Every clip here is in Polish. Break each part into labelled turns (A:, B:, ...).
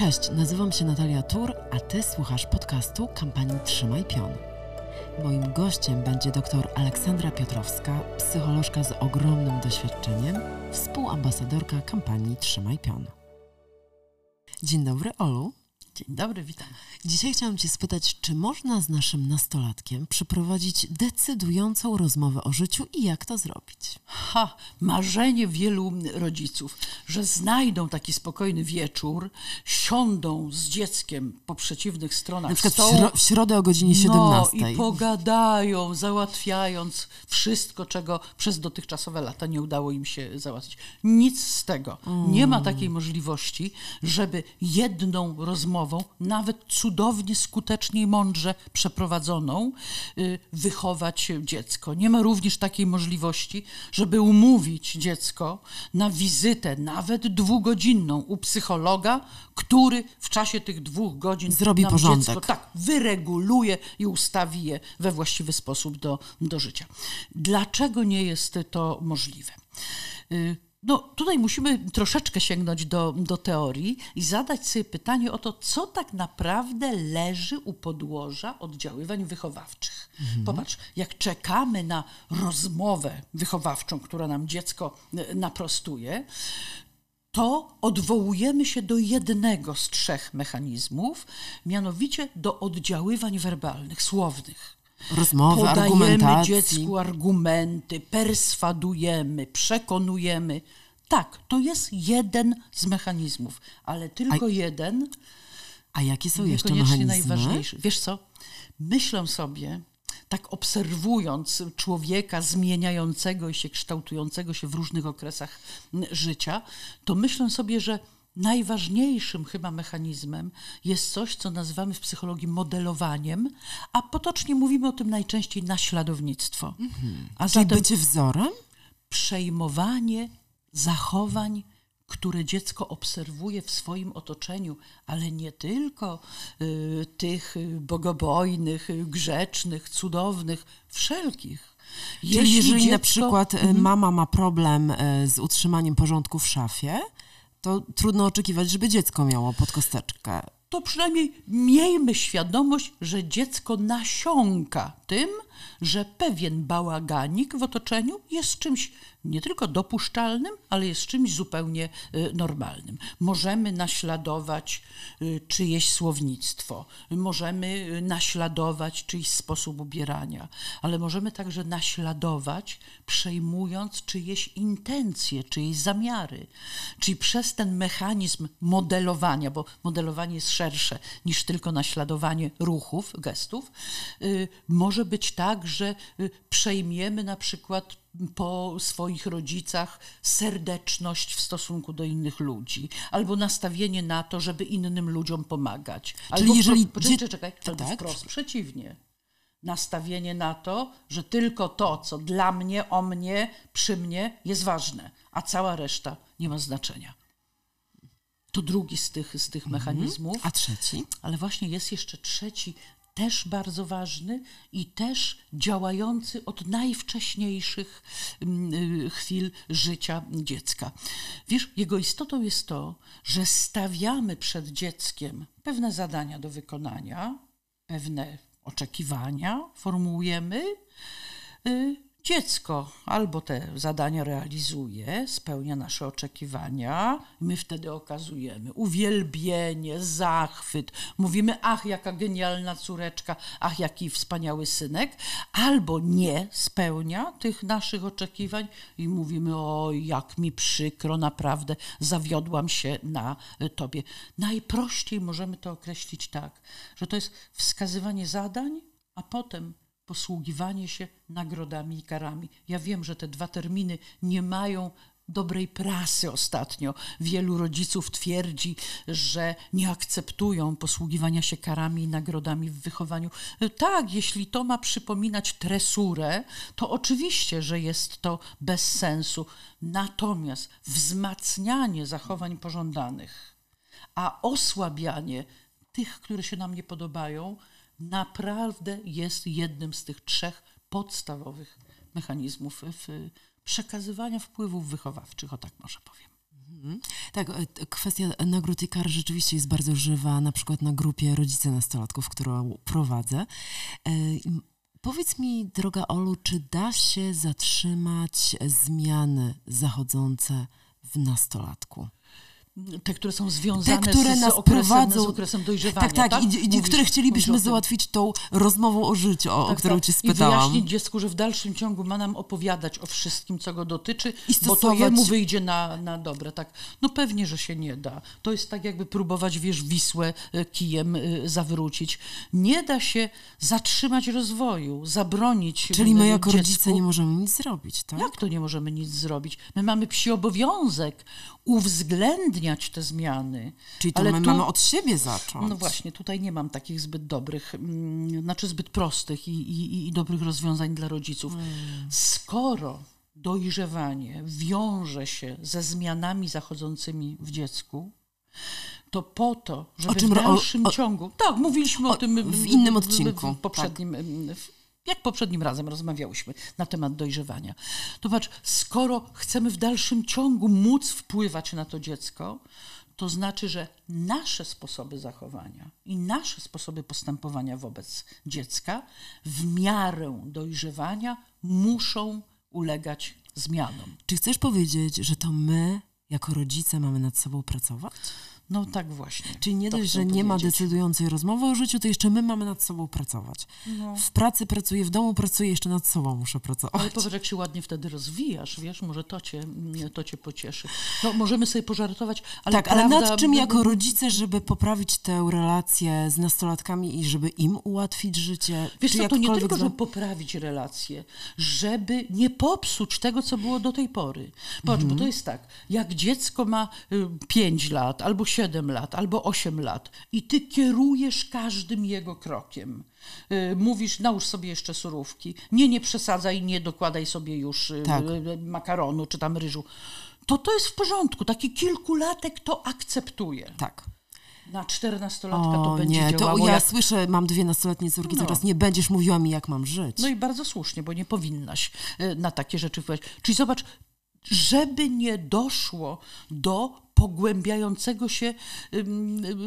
A: Cześć, nazywam się Natalia Tur, a Ty słuchasz podcastu kampanii Trzymaj Pion. Moim gościem będzie dr Aleksandra Piotrowska, psycholożka z ogromnym doświadczeniem, współambasadorka kampanii Trzymaj Pion. Dzień dobry, Olu.
B: Dzień dobry, witam.
A: Dzisiaj chciałam Cię spytać, czy można z naszym nastolatkiem przeprowadzić decydującą rozmowę o życiu i jak to zrobić?
B: Ha, marzenie wielu rodziców, że znajdą taki spokojny wieczór, siądą z dzieckiem po przeciwnych stronach
A: Na przykład
B: stołu,
A: w, śro- w środę o godzinie 17.
B: No i pogadają, załatwiając wszystko, czego przez dotychczasowe lata nie udało im się załatwić. Nic z tego. Nie ma takiej możliwości, żeby jedną nawet cudownie, skutecznie i mądrze przeprowadzoną, y, wychować dziecko. Nie ma również takiej możliwości, żeby umówić dziecko na wizytę, nawet dwugodzinną, u psychologa, który w czasie tych dwóch godzin
A: Zrobi porządek.
B: dziecko tak wyreguluje i ustawi je we właściwy sposób do, do życia. Dlaczego nie jest to możliwe? No, tutaj musimy troszeczkę sięgnąć do, do teorii i zadać sobie pytanie o to, co tak naprawdę leży u podłoża oddziaływań wychowawczych. Popatrz, jak czekamy na rozmowę wychowawczą, która nam dziecko y, naprostuje, to odwołujemy się do jednego z trzech mechanizmów, mianowicie do oddziaływań werbalnych, słownych.
A: Rozmowy,
B: Podajemy dziecku argumenty, perswadujemy, przekonujemy. Tak, to jest jeden z mechanizmów, ale tylko jeden,
A: A jakie są jeszcze mechanizmy?
B: najważniejszy. Wiesz co? Myślę sobie, tak obserwując człowieka zmieniającego się kształtującego się w różnych okresach życia, to myślę sobie, że najważniejszym chyba mechanizmem jest coś, co nazywamy w psychologii modelowaniem, a potocznie mówimy o tym najczęściej naśladownictwo. A
A: Czyli
B: zatem
A: bycie wzorem?
B: przejmowanie zachowań, które dziecko obserwuje w swoim otoczeniu, ale nie tylko y, tych y, bogobojnych, y, grzecznych, cudownych, wszelkich.
A: Czyli jeżeli na
B: dziecko-
A: przykład e, mama ma problem z utrzymaniem porządku w szafie, to trudno oczekiwać, żeby dziecko miało pod kosteczkę.
B: to przynajmniej miejmy świadomość, że dziecko nasiąka tym, że pewien bałaganik w otoczeniu jest czymś nie tylko dopuszczalnym, ale jest czymś zupełnie y, normalnym. Możemy naśladować y, czyjeś słownictwo, możemy y, naśladować czyjś sposób ubierania, ale możemy także naśladować, przejmując czyjeś intencje, czyjeś zamiary. Czyli przez ten mechanizm modelowania, bo modelowanie jest szersze niż tylko naśladowanie ruchów, gestów, może być tak, że przejmiemy na przykład po swoich rodzicach serdeczność w stosunku do innych ludzi, albo nastawienie na to, żeby innym ludziom pomagać. Albo
A: jeżeli
B: wprost, poczekaj,
A: dzie-
B: czekaj,
A: Tak,
B: albo
A: tak.
B: wprost przeciwnie. Nastawienie na to, że tylko to, co dla mnie, o mnie, przy mnie jest ważne, a cała reszta nie ma znaczenia. To drugi z tych, z tych mechanizmów.
A: A trzeci?
B: Ale właśnie jest jeszcze trzeci, też bardzo ważny i też działający od najwcześniejszych mm, y, chwil życia dziecka. Wiesz, jego istotą jest to, że stawiamy przed dzieckiem pewne zadania do wykonania, pewne oczekiwania formułujemy. Dziecko albo te zadania realizuje, spełnia nasze oczekiwania, my wtedy okazujemy uwielbienie, zachwyt, mówimy, ach, jaka genialna córeczka, ach, jaki wspaniały synek, albo nie spełnia tych naszych oczekiwań i mówimy, o, jak mi przykro, naprawdę zawiodłam się na y, tobie. Najprościej możemy to określić tak, że to jest wskazywanie zadań, a potem posługiwanie się nagrodami i karami. Ja wiem, że te dwa terminy nie mają dobrej prasy ostatnio. Wielu rodziców twierdzi, że nie akceptują posługiwania się karami i nagrodami w wychowaniu. Tak, jeśli to ma przypominać tresurę, to oczywiście, że jest to bez sensu. Natomiast wzmacnianie zachowań pożądanych, a osłabianie tych, które się nam nie podobają, naprawdę jest jednym z tych trzech podstawowych mechanizmów przekazywania wpływów wychowawczych, o tak może powiem.
A: Tak, e, kwestia nagród i kar rzeczywiście jest bardzo żywa, na przykład na grupie Rodzice Nastolatków, którą prowadzę. E, powiedz mi, droga Olu, czy da się zatrzymać zmiany zachodzące w nastolatku?
B: Te, które są związane
A: te, które
B: z,
A: nas
B: z, okresem,
A: prowadzą,
B: z okresem dojrzewania.
A: Tak, tak,
B: tak?
A: i, i które chcielibyśmy załatwić tą rozmową o życiu, o, tak, o którą tak. cię spytałam.
B: I wyjaśnić dziecku, że w dalszym ciągu ma nam opowiadać o wszystkim, co go dotyczy,
A: I
B: stosować... bo to jemu wyjdzie na, na dobre. Tak? No pewnie, że się nie da. To jest tak, jakby próbować, wiesz, Wisłę e, kijem e, zawrócić. Nie da się zatrzymać rozwoju, zabronić
A: Czyli my jako
B: dziecku.
A: rodzice nie możemy nic zrobić, tak?
B: Jak to nie możemy nic zrobić? My mamy psi obowiązek uwzględniać te zmiany.
A: Czyli to Ale my tu, mamy od siebie zacząć.
B: No właśnie, tutaj nie mam takich zbyt dobrych, mm, znaczy zbyt prostych i, i, i dobrych rozwiązań dla rodziców. Hmm. Skoro dojrzewanie wiąże się ze zmianami zachodzącymi w dziecku, to po to, żeby w dalszym o, o, ciągu. Tak, mówiliśmy o, o tym
A: w innym odcinku.
B: W, w poprzednim. Tak. W, jak poprzednim razem rozmawiałyśmy na temat dojrzewania. To skoro chcemy w dalszym ciągu móc wpływać na to dziecko, to znaczy, że nasze sposoby zachowania i nasze sposoby postępowania wobec dziecka w miarę dojrzewania muszą ulegać zmianom.
A: Czy chcesz powiedzieć, że to my, jako rodzice, mamy nad sobą pracować?
B: No tak właśnie.
A: Czyli nie dość, że nie ma decydującej rozmowy o życiu, to jeszcze my mamy nad sobą pracować. No. W pracy pracuję, w domu pracuję, jeszcze nad sobą muszę pracować.
B: Ale powiedz, jak się ładnie wtedy rozwijasz, wiesz, może to cię, to cię pocieszy. No możemy sobie pożartować, ale
A: Tak, prawda, ale nad czym jako rodzice, żeby poprawić tę relację z nastolatkami i żeby im ułatwić życie?
B: Wiesz co, to nie tylko, żeby poprawić relacje, żeby nie popsuć tego, co było do tej pory. Patrz, mhm. bo to jest tak, jak dziecko ma 5 y, lat albo 7 7 lat albo 8 lat i ty kierujesz każdym jego krokiem. Y, mówisz, nałóż sobie jeszcze surówki. Nie, nie przesadzaj, nie dokładaj sobie już y, tak. Y, makaronu czy tam ryżu. To to jest w porządku. Taki kilkulatek to akceptuje.
A: Tak.
B: Na czternastolatka to będzie nie,
A: działało.
B: To
A: ja
B: jak...
A: słyszę, mam dwie nastoletnie córki, no. teraz nie będziesz mówiła mi, jak mam żyć.
B: No i bardzo słusznie, bo nie powinnaś na takie rzeczy wpływać. Czyli zobacz, żeby nie doszło do pogłębiającego się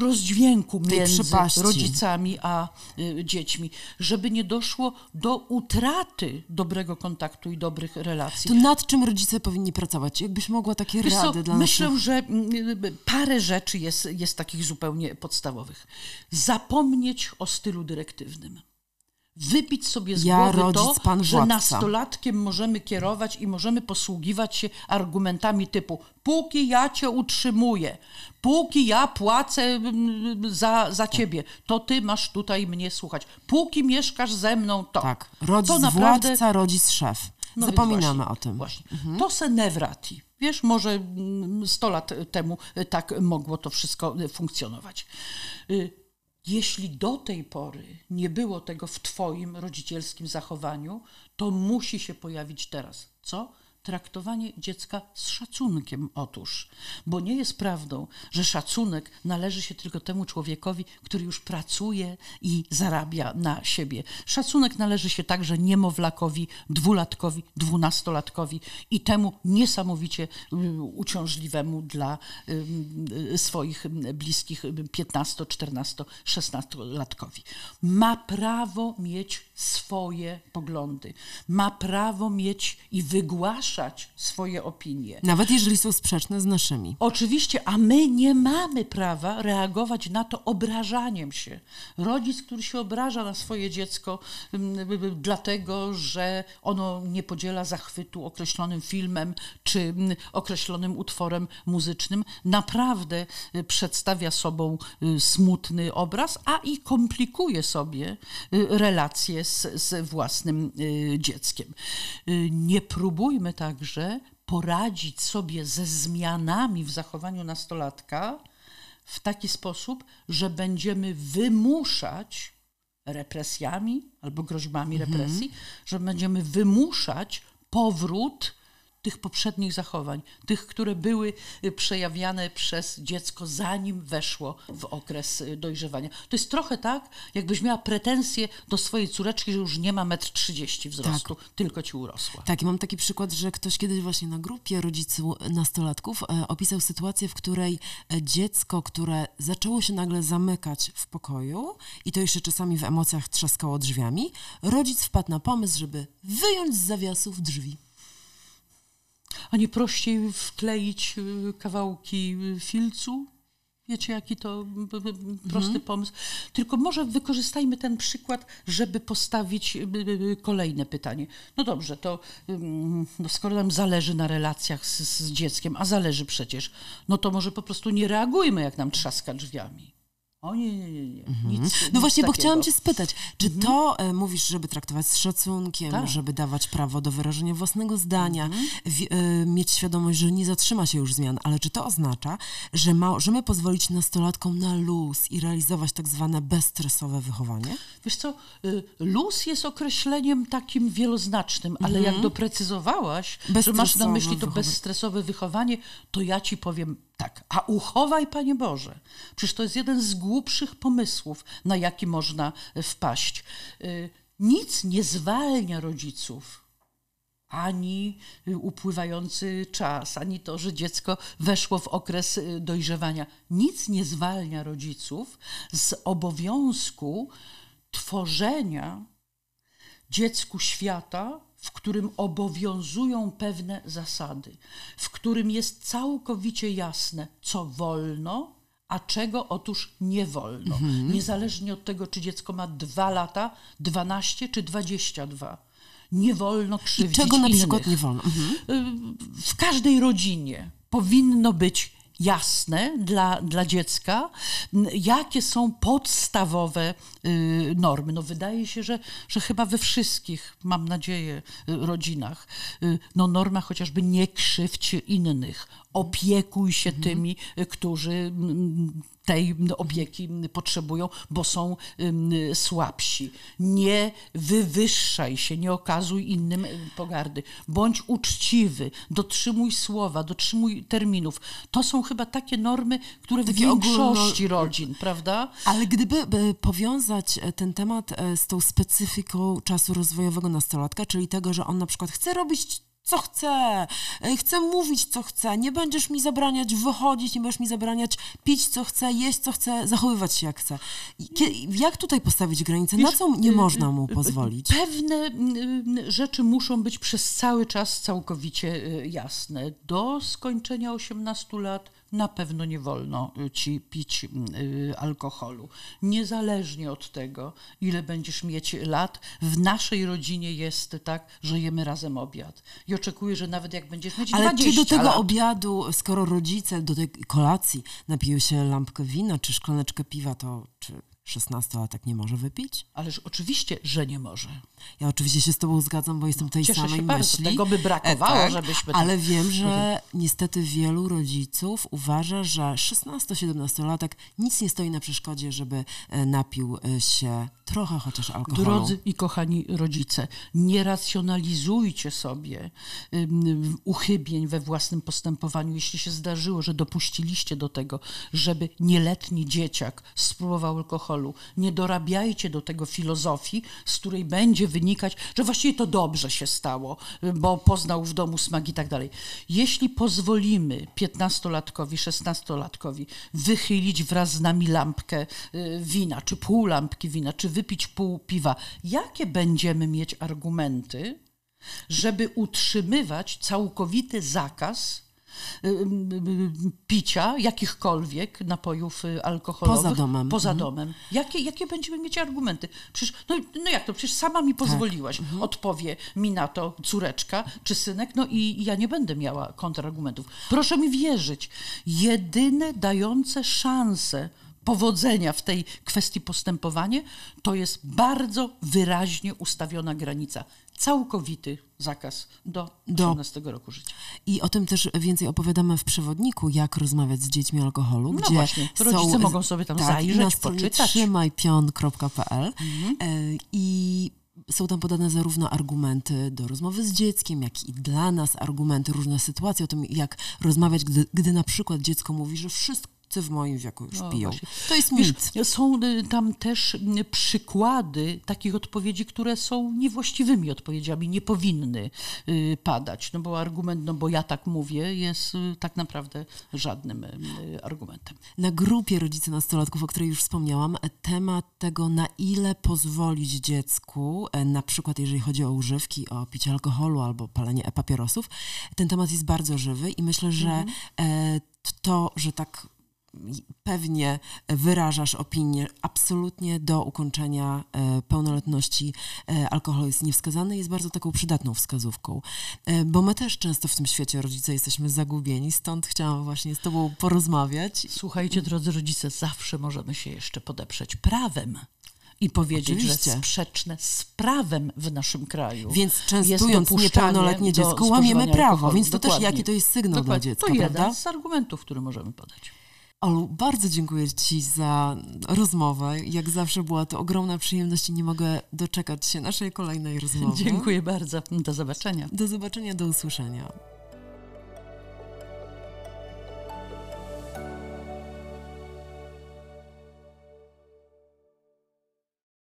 B: rozdźwięku między rodzicami a y, dziećmi, żeby nie doszło do utraty dobrego kontaktu i dobrych relacji.
A: To nad czym rodzice powinni pracować? Jakbyś mogła takie Wiesz rady co, dla
B: Myślę,
A: naszych...
B: że parę rzeczy jest, jest takich zupełnie podstawowych. Zapomnieć o stylu dyrektywnym wypić sobie z
A: ja,
B: głowy
A: rodzic,
B: to, że nastolatkiem możemy kierować i możemy posługiwać się argumentami typu póki ja cię utrzymuję, póki ja płacę mm, za, za tak. ciebie, to ty masz tutaj mnie słuchać. Póki mieszkasz ze mną, to.
A: Tak, rodzic to naprawdę... władca, rodzic szef. No Zapominamy
B: właśnie,
A: o tym.
B: Właśnie. Mhm. To se nevrati. Wiesz, może 100 lat temu tak mogło to wszystko funkcjonować. Jeśli do tej pory nie było tego w Twoim rodzicielskim zachowaniu, to musi się pojawić teraz. Co? Traktowanie dziecka z szacunkiem otóż, bo nie jest prawdą, że szacunek należy się tylko temu człowiekowi, który już pracuje i zarabia na siebie. Szacunek należy się także niemowlakowi, dwulatkowi, dwunastolatkowi i temu niesamowicie y, uciążliwemu dla y, swoich bliskich 15, 14, 16 latkowi. Ma prawo mieć swoje poglądy, ma prawo mieć i wygłaszać swoje opinie.
A: Nawet jeżeli są sprzeczne z naszymi.
B: Oczywiście, a my nie mamy prawa reagować na to obrażaniem się. Rodzic, który się obraża na swoje dziecko mm, dlatego, że ono nie podziela zachwytu określonym filmem czy mm, określonym utworem muzycznym, naprawdę y, przedstawia sobą y, smutny obraz, a i komplikuje sobie y, relacje z, z własnym dzieckiem. Nie próbujmy tak także poradzić sobie ze zmianami w zachowaniu nastolatka w taki sposób, że będziemy wymuszać represjami albo groźbami mhm. represji, że będziemy wymuszać powrót tych poprzednich zachowań, tych, które były y, przejawiane przez dziecko, zanim weszło w okres y, dojrzewania. To jest trochę tak, jakbyś miała pretensje do swojej córeczki, że już nie ma metr trzydzieści wzrostu, tak. tylko ci urosła.
A: Tak, i mam taki przykład, że ktoś kiedyś właśnie na grupie rodziców nastolatków e, opisał sytuację, w której dziecko, które zaczęło się nagle zamykać w pokoju i to jeszcze czasami w emocjach trzaskało drzwiami, rodzic wpadł na pomysł, żeby wyjąć z zawiasów drzwi.
B: A nie prościej wkleić y, kawałki y, filcu? Wiecie, jaki to prosty mhm. pomysł. Tylko może wykorzystajmy ten przykład, żeby postawić y, kolejne pytanie. No dobrze, to no skoro nam zależy na relacjach z, z dzieckiem, a zależy przecież, no to może po prostu nie reagujmy, jak nam trzaska drzwiami. O nie, nie, nie. nie. Mhm. Nic,
A: no właśnie, takiego. bo chciałam cię spytać, czy mhm. to e, mówisz, żeby traktować z szacunkiem, tak. żeby dawać prawo do wyrażenia własnego zdania, mhm. w, e, mieć świadomość, że nie zatrzyma się już zmian, ale czy to oznacza, że możemy pozwolić nastolatkom na luz i realizować tak zwane bezstresowe wychowanie?
B: Wiesz co, y, luz jest określeniem takim wieloznacznym, ale jak mhm. doprecyzowałaś, że masz na myśli to bezstresowe wychowanie, to ja ci powiem tak, a uchowaj, Panie Boże. Przecież to jest jeden z głupszych pomysłów, na jaki można e, wpaść. E, nic nie zwalnia rodziców. Ani e, upływający czas, ani to, że dziecko weszło w okres dojrzewania. Nic nie zwalnia rodziców z obowiązku tworzenia dziecku świata, w którym obowiązują pewne zasady, w którym jest całkowicie jasne, co wolno, a czego otóż nie wolno. Mhm. Niezależnie od tego, czy dziecko ma 2 lata, 12 czy 22. Nie wolno krzywdzić
A: I czego na przykład nie wolno?
B: Mhm. W każdej rodzinie powinno być jasne dla, dla dziecka, jakie są podstawowe y, normy. No wydaje się, że, że chyba we wszystkich, mam nadzieję, y, rodzinach, y, no norma chociażby nie krzywdź innych, opiekuj się mhm. tymi, którzy tej opieki potrzebują, bo są słabsi. Nie wywyższaj się, nie okazuj innym pogardy. Bądź uczciwy, dotrzymuj słowa, dotrzymuj terminów. To są chyba takie normy, które takie w większości ogólno... rodzin, prawda?
A: Ale gdyby powiązać e, ten temat e, z tą specyfiką czasu rozwojowego nastolatka, czyli tego, że on na przykład chce robić co chcę, e, chcę mówić, co chcę, nie będziesz mi zabraniać wychodzić, nie będziesz mi zabraniać pić, co chcę, jeść, co chcę, zachowywać się, jak chcę. Jak tutaj postawić granicę? Na co nie y, można mu y, pozwolić?
B: Pewne y, rzeczy muszą być przez cały czas całkowicie jasne. Do skończenia 18 lat na pewno nie wolno y, ci pić y, alkoholu. Niezależnie od tego, ile będziesz mieć lat, w naszej rodzinie jest tak, że jemy razem obiad. I oczekuję, że nawet jak będziesz mieć
A: Ale
B: 20
A: czy do tego
B: lat,
A: obiadu, skoro rodzice do tej kolacji napiją się lampkę wina czy szklaneczkę piwa, to czy 16-latek nie może wypić?
B: Ależ oczywiście, że nie może.
A: Ja oczywiście się z tobą zgadzam, bo jestem tej
B: Cieszę
A: samej
B: się
A: myśli.
B: Tego by brakowało, e, tak, żebyśmy...
A: Tak- ale wiem, że niestety wielu rodziców uważa, że 16-17-latek nic nie stoi na przeszkodzie, żeby e, napił e, się trochę chociaż alkoholu.
B: Drodzy i kochani rodzice, nie racjonalizujcie sobie um, uchybień we własnym postępowaniu. Jeśli się zdarzyło, że dopuściliście do tego, żeby nieletni dzieciak spróbował alkoholu, nie dorabiajcie do tego filozofii, z której będzie wynikać, że właściwie to dobrze się stało, bo poznał w domu smak i tak dalej. Jeśli pozwolimy 15-latkowi, 16-latkowi wychylić wraz z nami lampkę y, wina, czy pół lampki wina, czy wypić pół piwa, jakie będziemy mieć argumenty, żeby utrzymywać całkowity zakaz picia jakichkolwiek napojów alkoholowych.
A: Poza domem.
B: Poza mhm. domem. Jakie, jakie będziemy mieć argumenty? Przecież, no, no jak to? Przecież sama mi tak. pozwoliłaś. Tak. Mhm. Odpowie mi na to córeczka czy synek, no i ja nie będę miała kontrargumentów. Proszę mi wierzyć. Jedyne dające szansę powodzenia w tej kwestii postępowanie, to jest bardzo wyraźnie ustawiona granica. Całkowity zakaz do 18 do. roku życia.
A: I o tym też więcej opowiadamy w przewodniku, jak rozmawiać z dziećmi o alkoholu,
B: no
A: gdzie
B: właśnie, rodzice są, mogą sobie tam tak, zajrzeć, poczytać.
A: trzymajpion.pl mhm. E, I są tam podane zarówno argumenty do rozmowy z dzieckiem, jak i dla nas argumenty, różne sytuacje o tym, jak rozmawiać, gdy, gdy na przykład dziecko mówi, że wszystko w moim wieku już
B: No
A: piją.
B: właśnie.
A: To jest
B: Wiesz,
A: mit.
B: są y, tam też przykłady takich odpowiedzi, które są niewłaściwymi odpowiedziami, nie powinny y, padać. No bo argument, no bo ja tak mówię, jest y, tak naprawdę żadnym y, argumentem.
A: Na grupie rodzice nastolatków, o której już wspomniałam, temat tego, na ile pozwolić dziecku, e, na przykład jeżeli chodzi o używki, o picie alkoholu albo palenie e-papierosów, ten temat jest bardzo żywy i myślę, że e, to, że tak pewnie wyrażasz opinię absolutnie do ukończenia e, pełnoletności e, alkohol jest niewskazany, jest bardzo taką przydatną wskazówką. E, bo my też często w tym świecie rodzice jesteśmy zagubieni, stąd chciałam właśnie z tobą porozmawiać.
B: Słuchajcie, drodzy rodzice, zawsze możemy się jeszcze podeprzeć prawem. I powiedzieć,
A: Oczywiście.
B: że sprzeczne z prawem w naszym kraju.
A: Więc częstując niepełnoletnie dziecko, łamiemy prawo,
B: alkoholu.
A: więc to też
B: Dokładnie.
A: jaki to jest sygnał
B: Dokładnie.
A: dla dziecka,
B: To jeden
A: prawda?
B: z argumentów, który możemy podać.
A: Olu, bardzo dziękuję Ci za rozmowę. Jak zawsze była to ogromna przyjemność i nie mogę doczekać się naszej kolejnej rozmowy.
B: Dziękuję bardzo. Do zobaczenia.
A: Do zobaczenia, do usłyszenia.